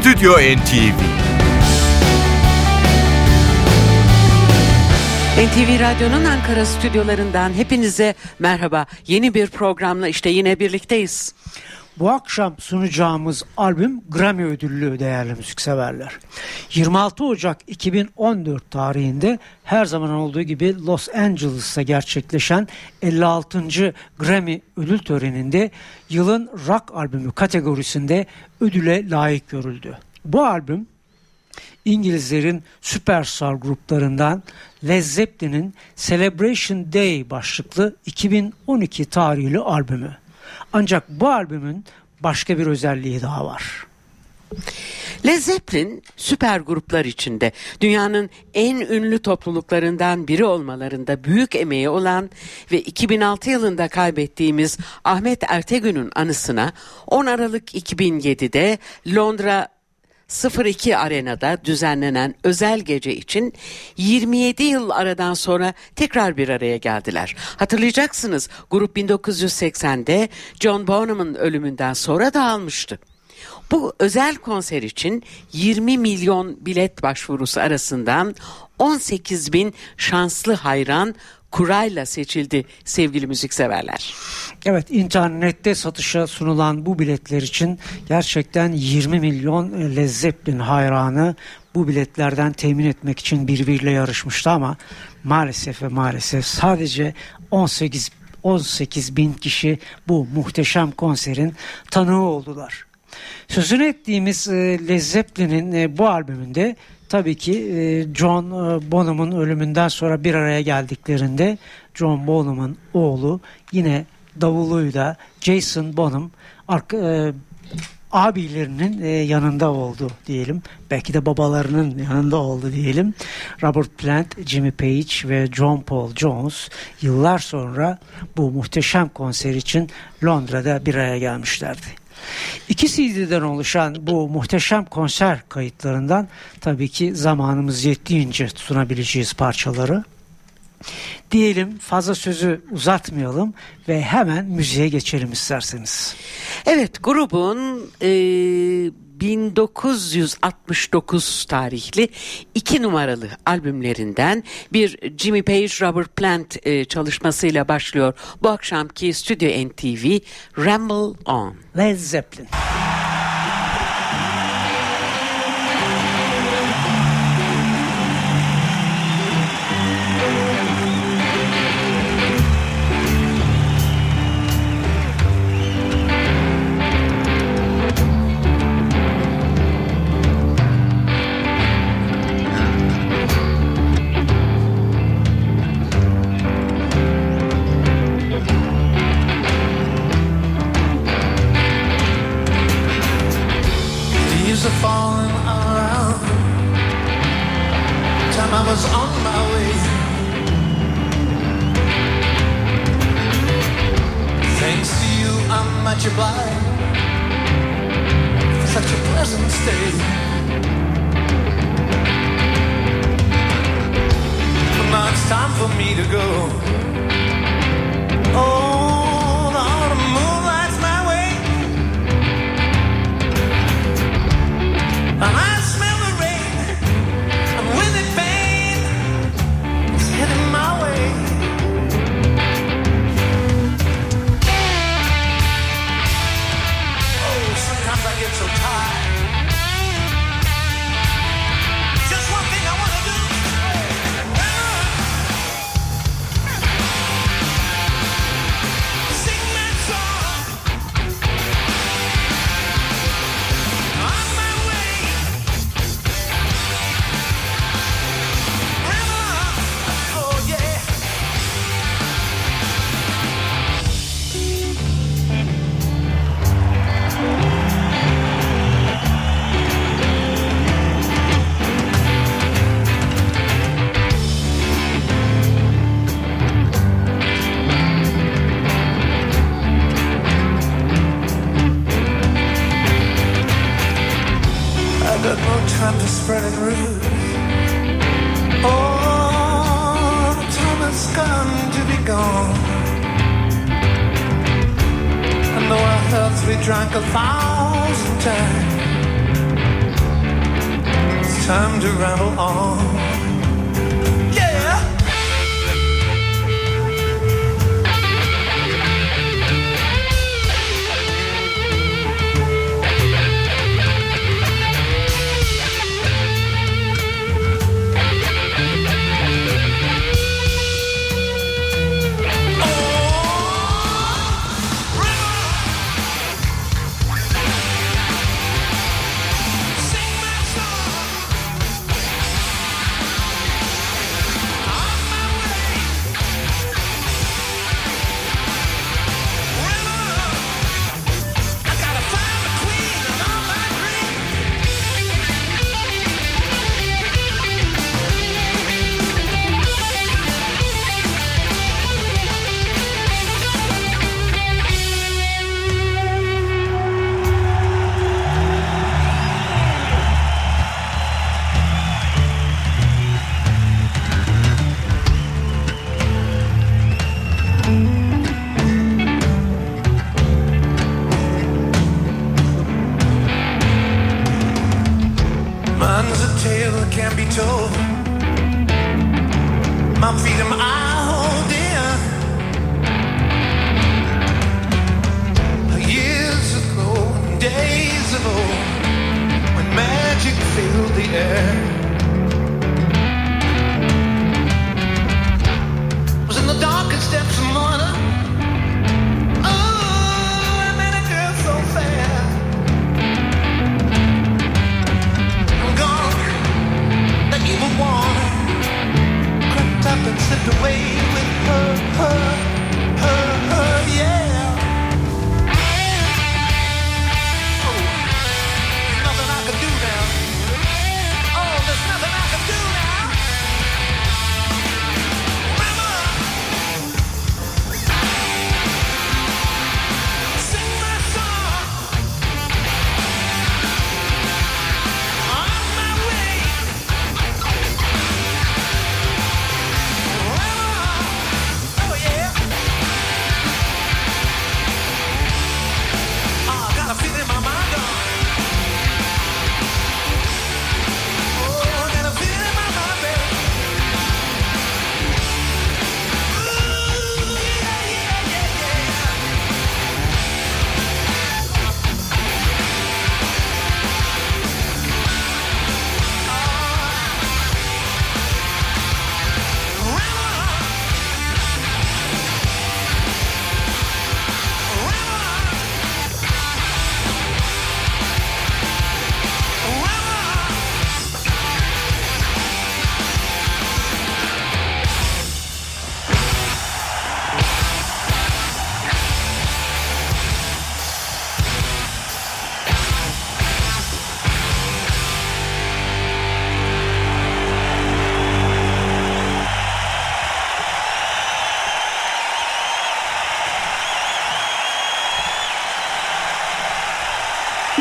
Stüdyo NTV NTV Radyo'nun Ankara stüdyolarından hepinize merhaba. Yeni bir programla işte yine birlikteyiz. Bu akşam sunacağımız albüm Grammy ödüllü değerli müzikseverler. 26 Ocak 2014 tarihinde her zaman olduğu gibi Los Angeles'ta gerçekleşen 56. Grammy ödül töreninde yılın rock albümü kategorisinde ödüle layık görüldü. Bu albüm İngilizlerin süperstar gruplarından Led Zeppelin'in Celebration Day başlıklı 2012 tarihli albümü. Ancak bu albümün başka bir özelliği daha var. Led Zeppelin süper gruplar içinde dünyanın en ünlü topluluklarından biri olmalarında büyük emeği olan ve 2006 yılında kaybettiğimiz Ahmet Ertegün'ün anısına 10 Aralık 2007'de Londra 02 Arena'da düzenlenen özel gece için 27 yıl aradan sonra tekrar bir araya geldiler. Hatırlayacaksınız grup 1980'de John Bonham'ın ölümünden sonra dağılmıştı. Bu özel konser için 20 milyon bilet başvurusu arasından 18 bin şanslı hayran kurayla seçildi sevgili müzikseverler. Evet internette satışa sunulan bu biletler için gerçekten 20 milyon Led Zeppelin hayranı bu biletlerden temin etmek için birbiriyle yarışmıştı ama maalesef ve maalesef sadece 18 18 bin kişi bu muhteşem konserin tanığı oldular. Sözünü ettiğimiz e, Led Zeppelin'in e, bu albümünde tabii ki e, John Bonham'ın ölümünden sonra bir araya geldiklerinde John Bonham'ın oğlu yine davuluyla Jason Bonham abilerinin yanında oldu diyelim. Belki de babalarının yanında oldu diyelim. Robert Plant, Jimmy Page ve John Paul Jones yıllar sonra bu muhteşem konser için Londra'da bir araya gelmişlerdi. İki CD'den oluşan bu muhteşem konser kayıtlarından tabii ki zamanımız yettiğince sunabileceğiz parçaları. Diyelim fazla sözü uzatmayalım ve hemen müziğe geçelim isterseniz. Evet grubun e, 1969 tarihli iki numaralı albümlerinden bir Jimmy Page Robert Plant e, çalışmasıyla başlıyor. Bu akşamki Stüdyo NTV Ramble On. Led Zeppelin.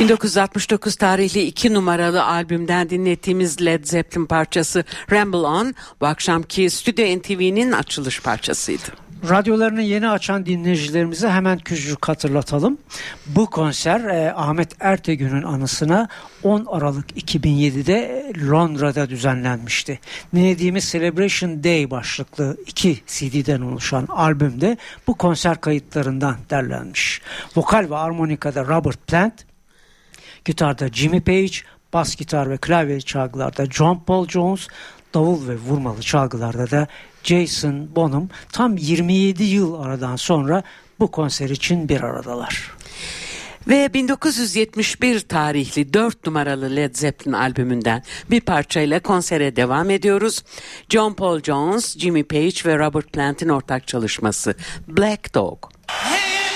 ...1969 tarihli iki numaralı albümden dinlettiğimiz Led Zeppelin parçası Ramble On... ...bu akşamki Stüdyo NTV'nin açılış parçasıydı. Radyolarını yeni açan dinleyicilerimize hemen küçücük hatırlatalım. Bu konser e, Ahmet Ertegün'ün anısına 10 Aralık 2007'de Londra'da düzenlenmişti. Dinlediğimiz Celebration Day başlıklı iki CD'den oluşan albümde bu konser kayıtlarından derlenmiş. Vokal ve armonikada Robert Plant, gitarda Jimmy Page, bas gitar ve klavye çalgılarda John Paul Jones, davul ve vurmalı çalgılarda da Jason Bonham tam 27 yıl aradan sonra bu konser için bir aradalar. Ve 1971 tarihli 4 numaralı Led Zeppelin albümünden bir parçayla konsere devam ediyoruz. John Paul Jones, Jimmy Page ve Robert Plant'in ortak çalışması Black Dog. Hey,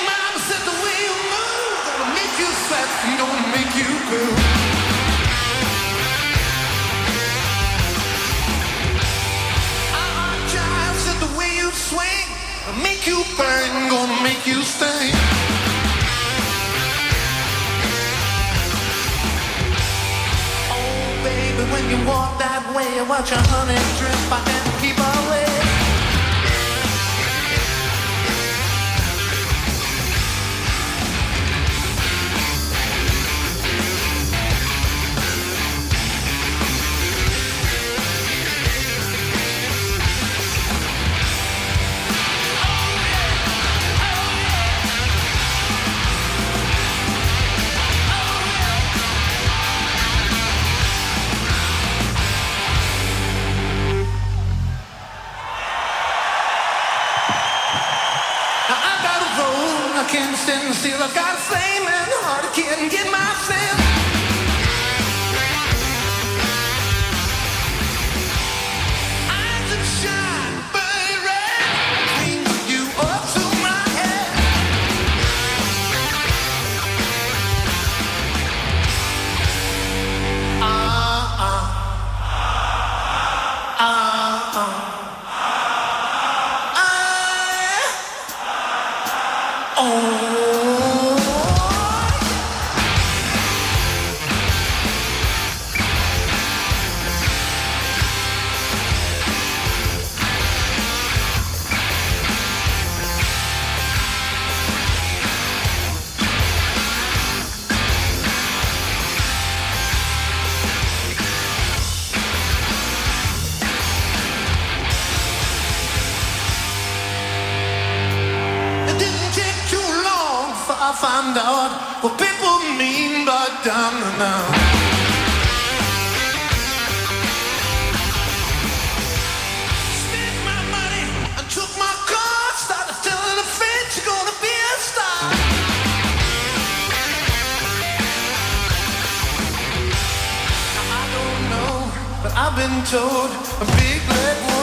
burn, gonna make you sting. Oh, baby, when you walk that way, watch your honey drip, I can't keep away. Long before I found out what people mean by down and out. Spent my money and took my car, started telling a friend she's gonna be a star. Now, I don't know, but I've been told a big black woman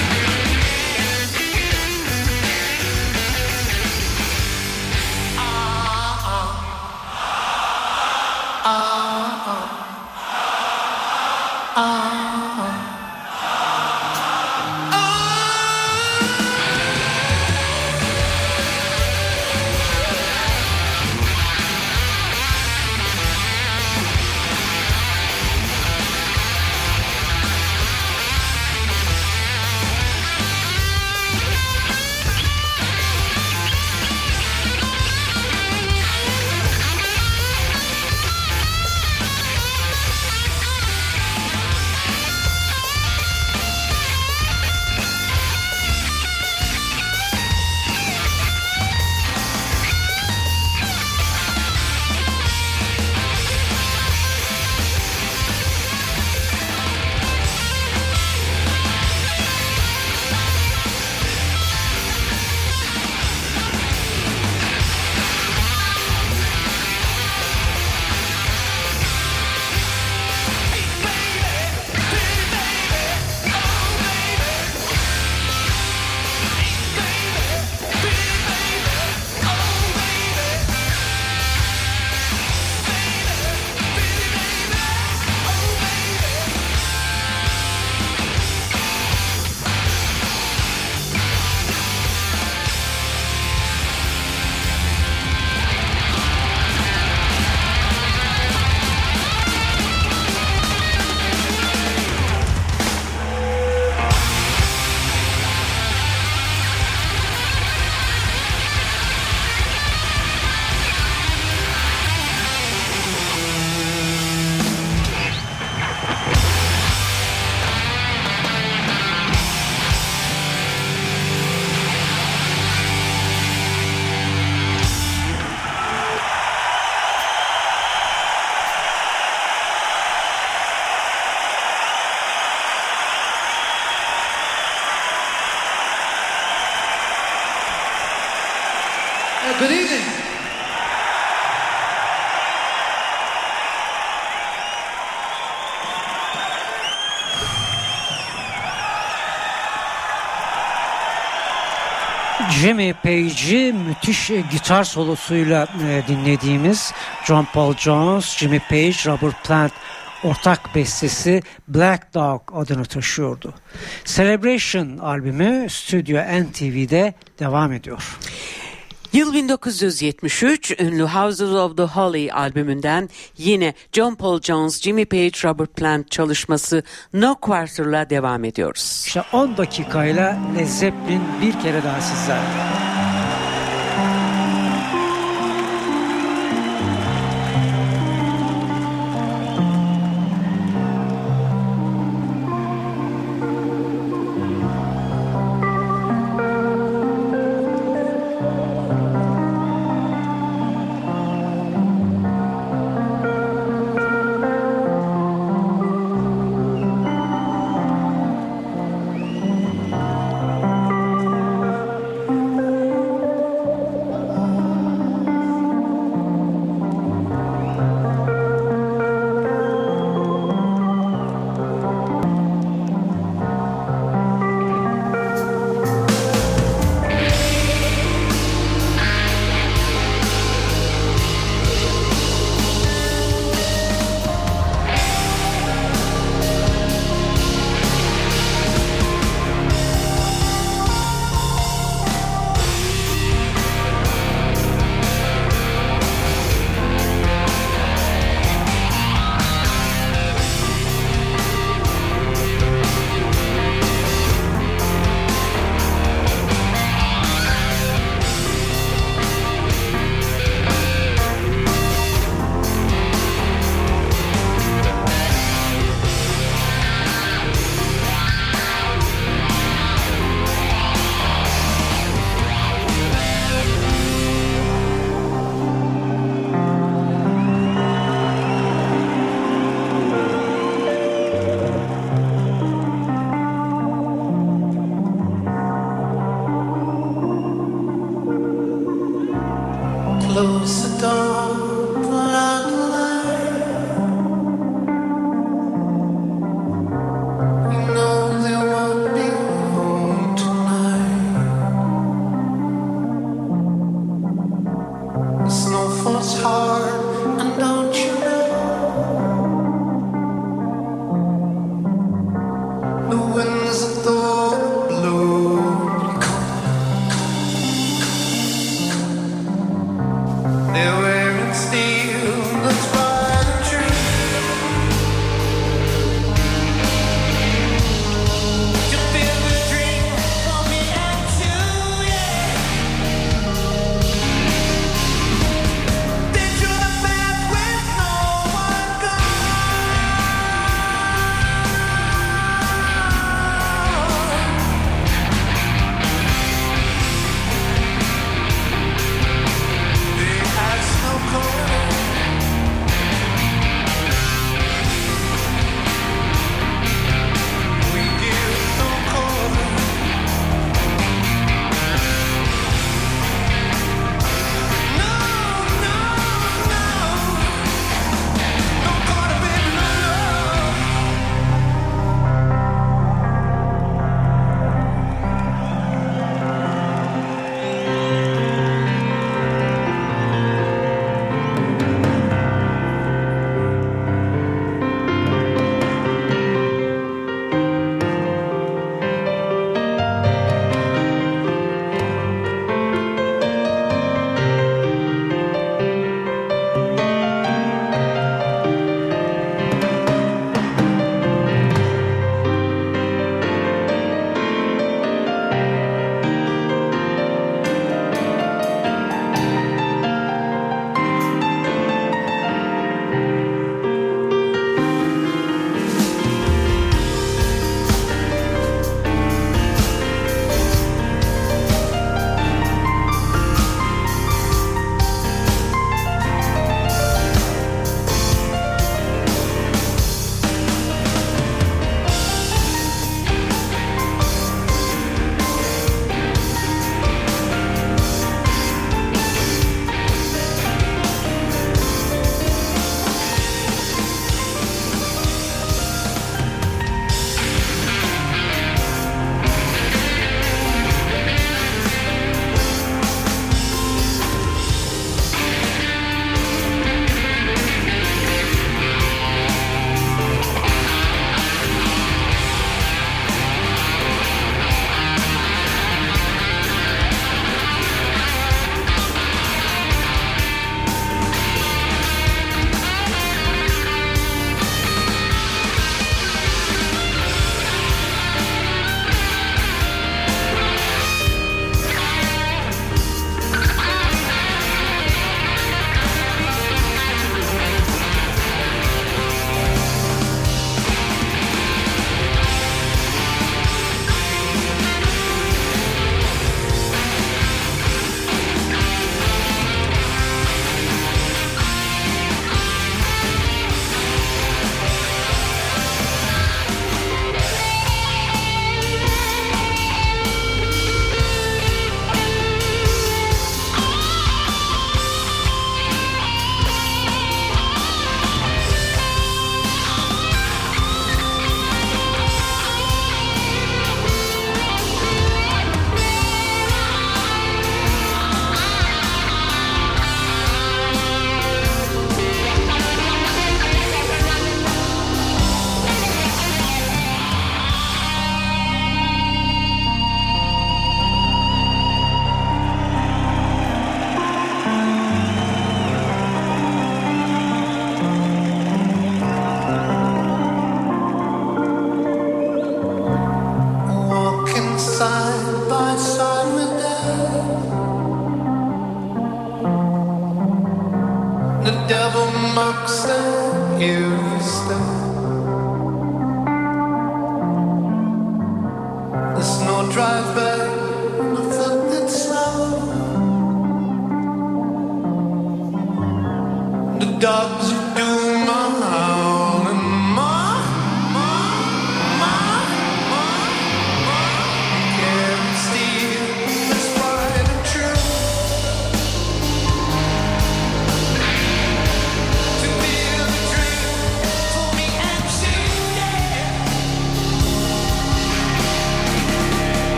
Jimmy Page'i müthiş e, gitar solosuyla e, dinlediğimiz John Paul Jones, Jimmy Page, Robert Plant ortak bestesi Black Dog adını taşıyordu. Celebration albümü Studio NTV'de devam ediyor. Yıl 1973 ünlü Houses of the Holy albümünden yine John Paul Jones, Jimmy Page, Robert Plant çalışması No Quarter'la devam ediyoruz. İşte 10 dakikayla Led Zeppelin bir kere daha sizlerle.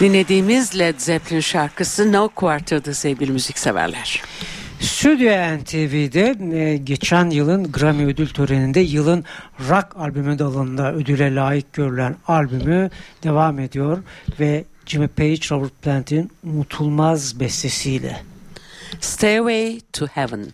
Dinlediğimiz Led Zeppelin şarkısı No Quarter'dı sevgili müzikseverler. Stüdyo NTV'de e, geçen yılın Grammy ödül töreninde yılın rock albümü dalında ödüle layık görülen albümü devam ediyor ve Jimmy Page Robert Plant'in unutulmaz bestesiyle. Stairway to Heaven.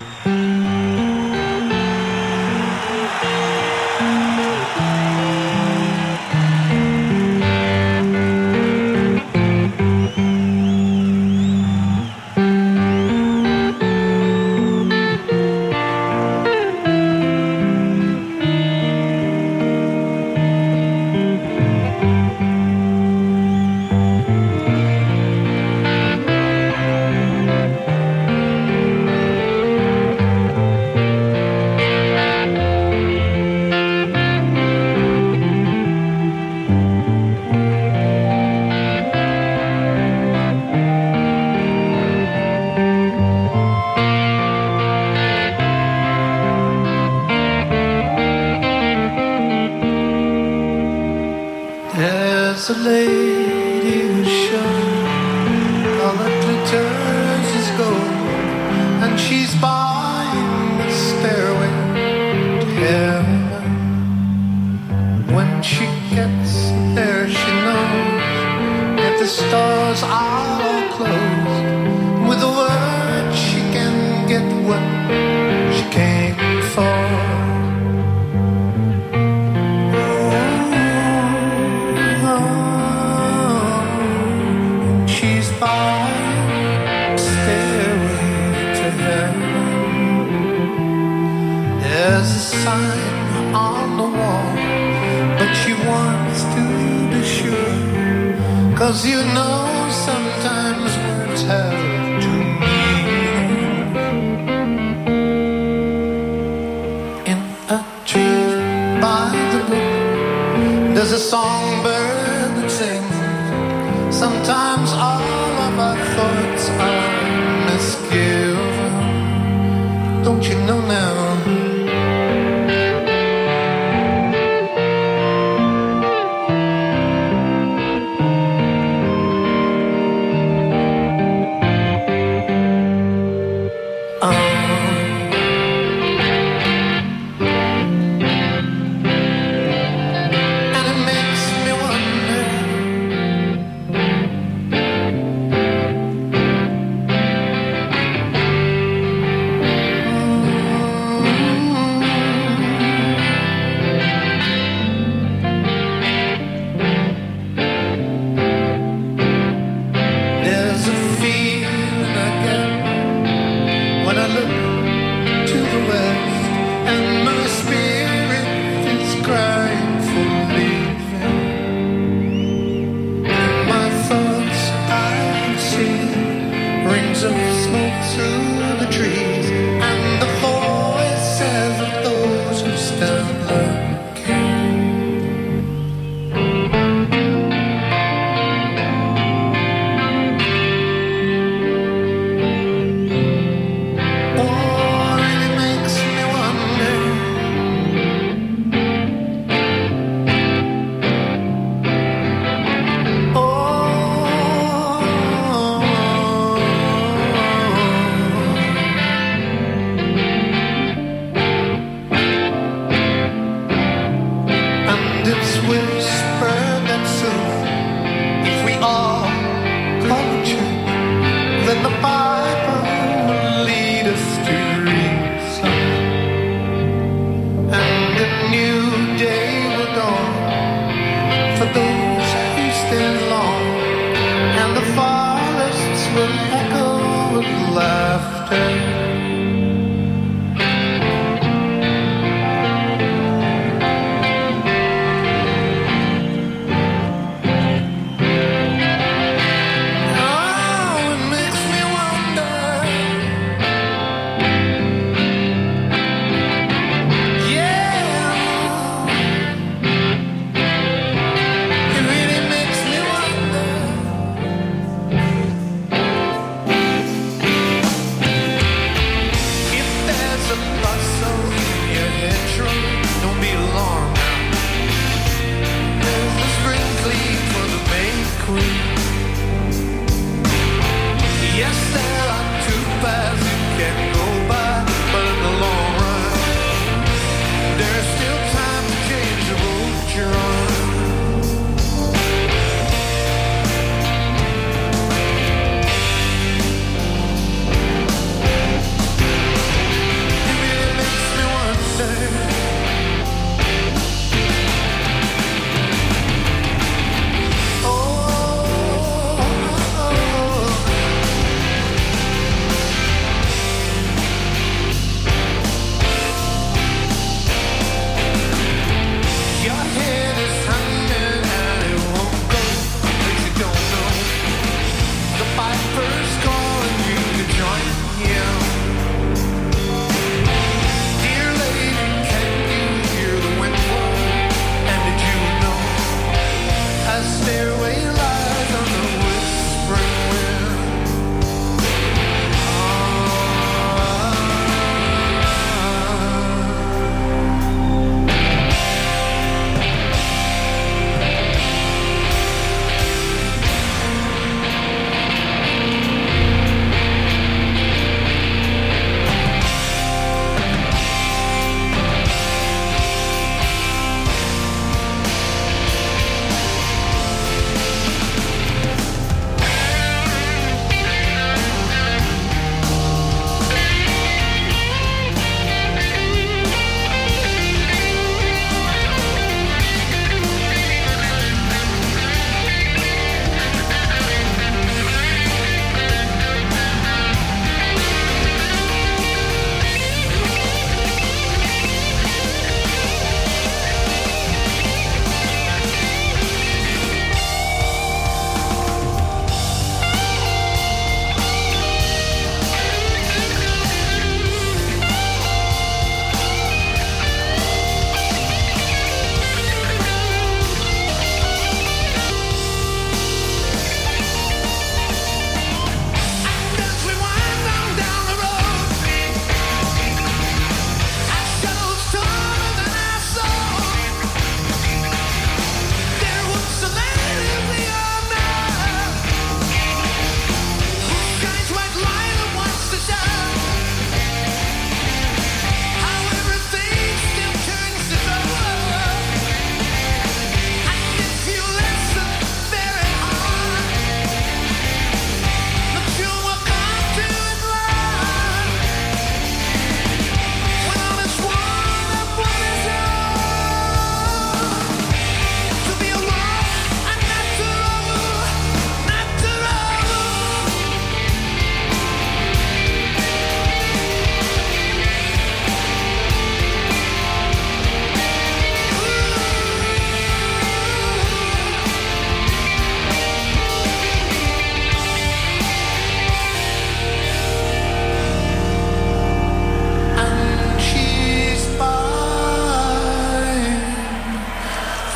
Cause you know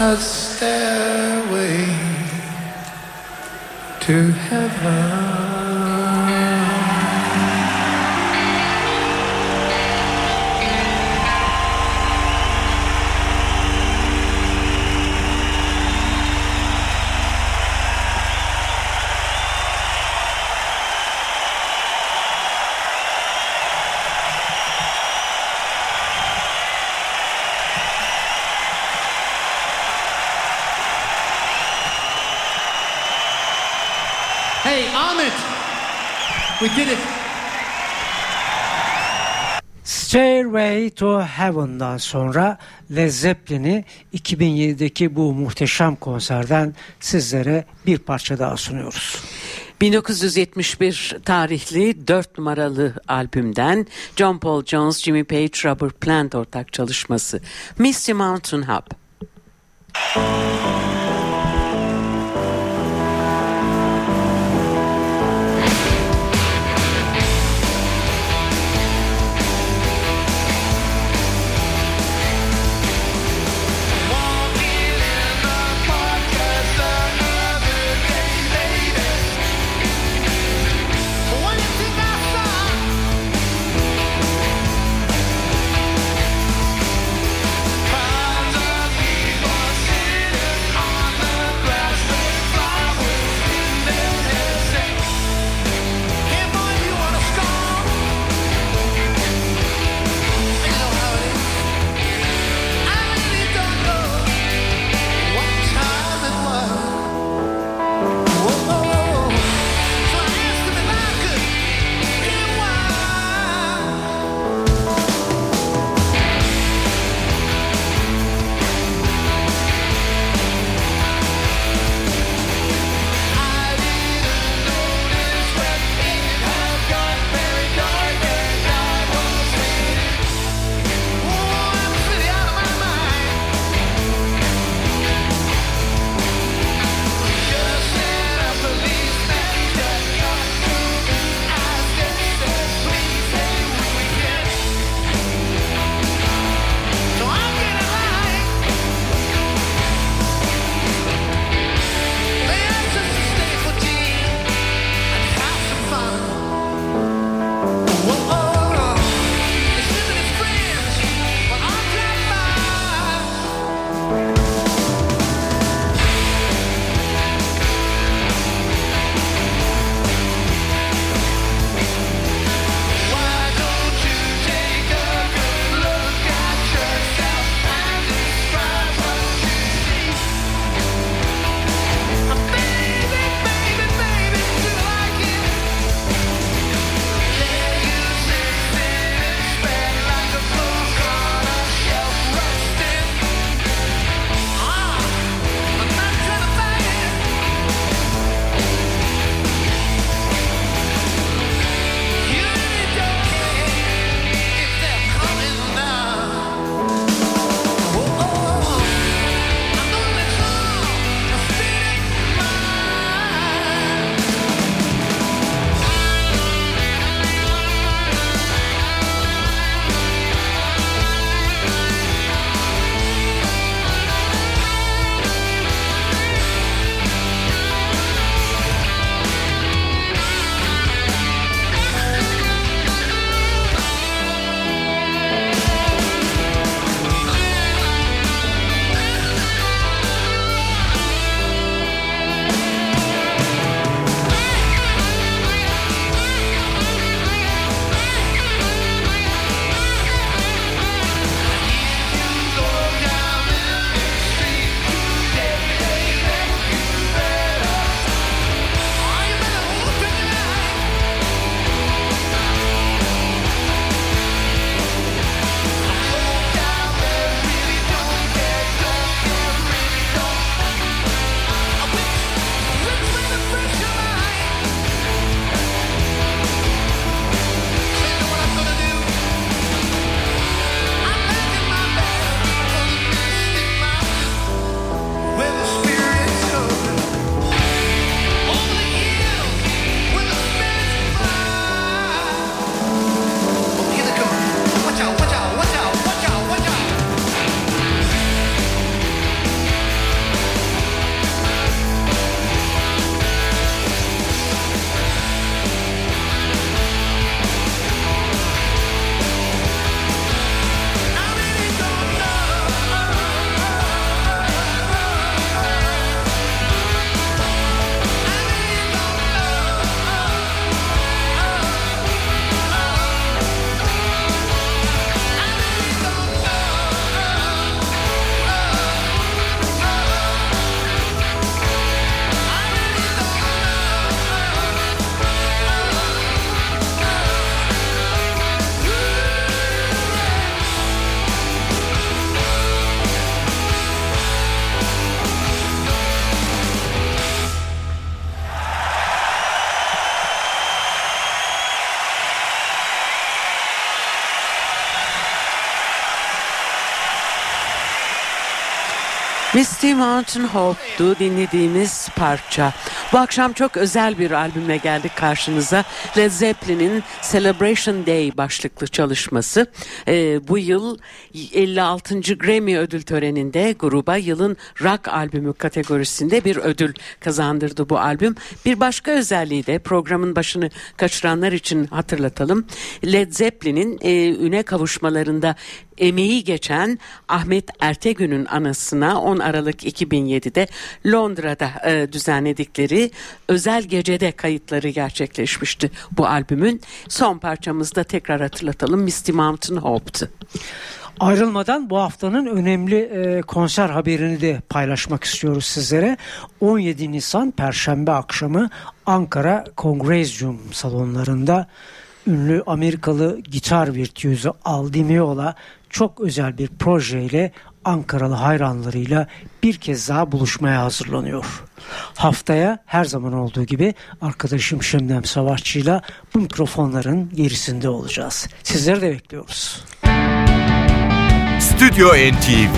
a stairway to heaven. We did it. Stairway to Heaven'dan sonra Led Zeppelin'i 2007'deki bu muhteşem konserden sizlere bir parça daha sunuyoruz. 1971 tarihli 4 numaralı albümden John Paul Jones, Jimmy Page, Robert Plant ortak çalışması Misty Mountain Hub. Entonces, Misty Mountain Hope'du dinlediğimiz parça. Bu akşam çok özel bir albümle geldik karşınıza. Led Zeppelin'in Celebration Day başlıklı çalışması. Ee, bu yıl 56. Grammy ödül töreninde gruba yılın rock albümü kategorisinde bir ödül kazandırdı bu albüm. Bir başka özelliği de programın başını kaçıranlar için hatırlatalım. Led Zeppelin'in e, üne kavuşmalarında emeği geçen Ahmet Ertegün'ün anısına 10 Aralık 2007'de Londra'da e, düzenledikleri özel gecede kayıtları gerçekleşmişti bu albümün. Son parçamızda tekrar hatırlatalım Misty Mountain Hope'tu. Ayrılmadan bu haftanın önemli e, konser haberini de paylaşmak istiyoruz sizlere. 17 Nisan Perşembe akşamı Ankara Kongrezyum salonlarında ünlü Amerikalı gitar virtüözü Al Meola çok özel bir projeyle Ankaralı hayranlarıyla bir kez daha buluşmaya hazırlanıyor. Haftaya her zaman olduğu gibi arkadaşım Şemdem Savaşçı'yla bu mikrofonların gerisinde olacağız. Sizleri de bekliyoruz. Stüdyo NTV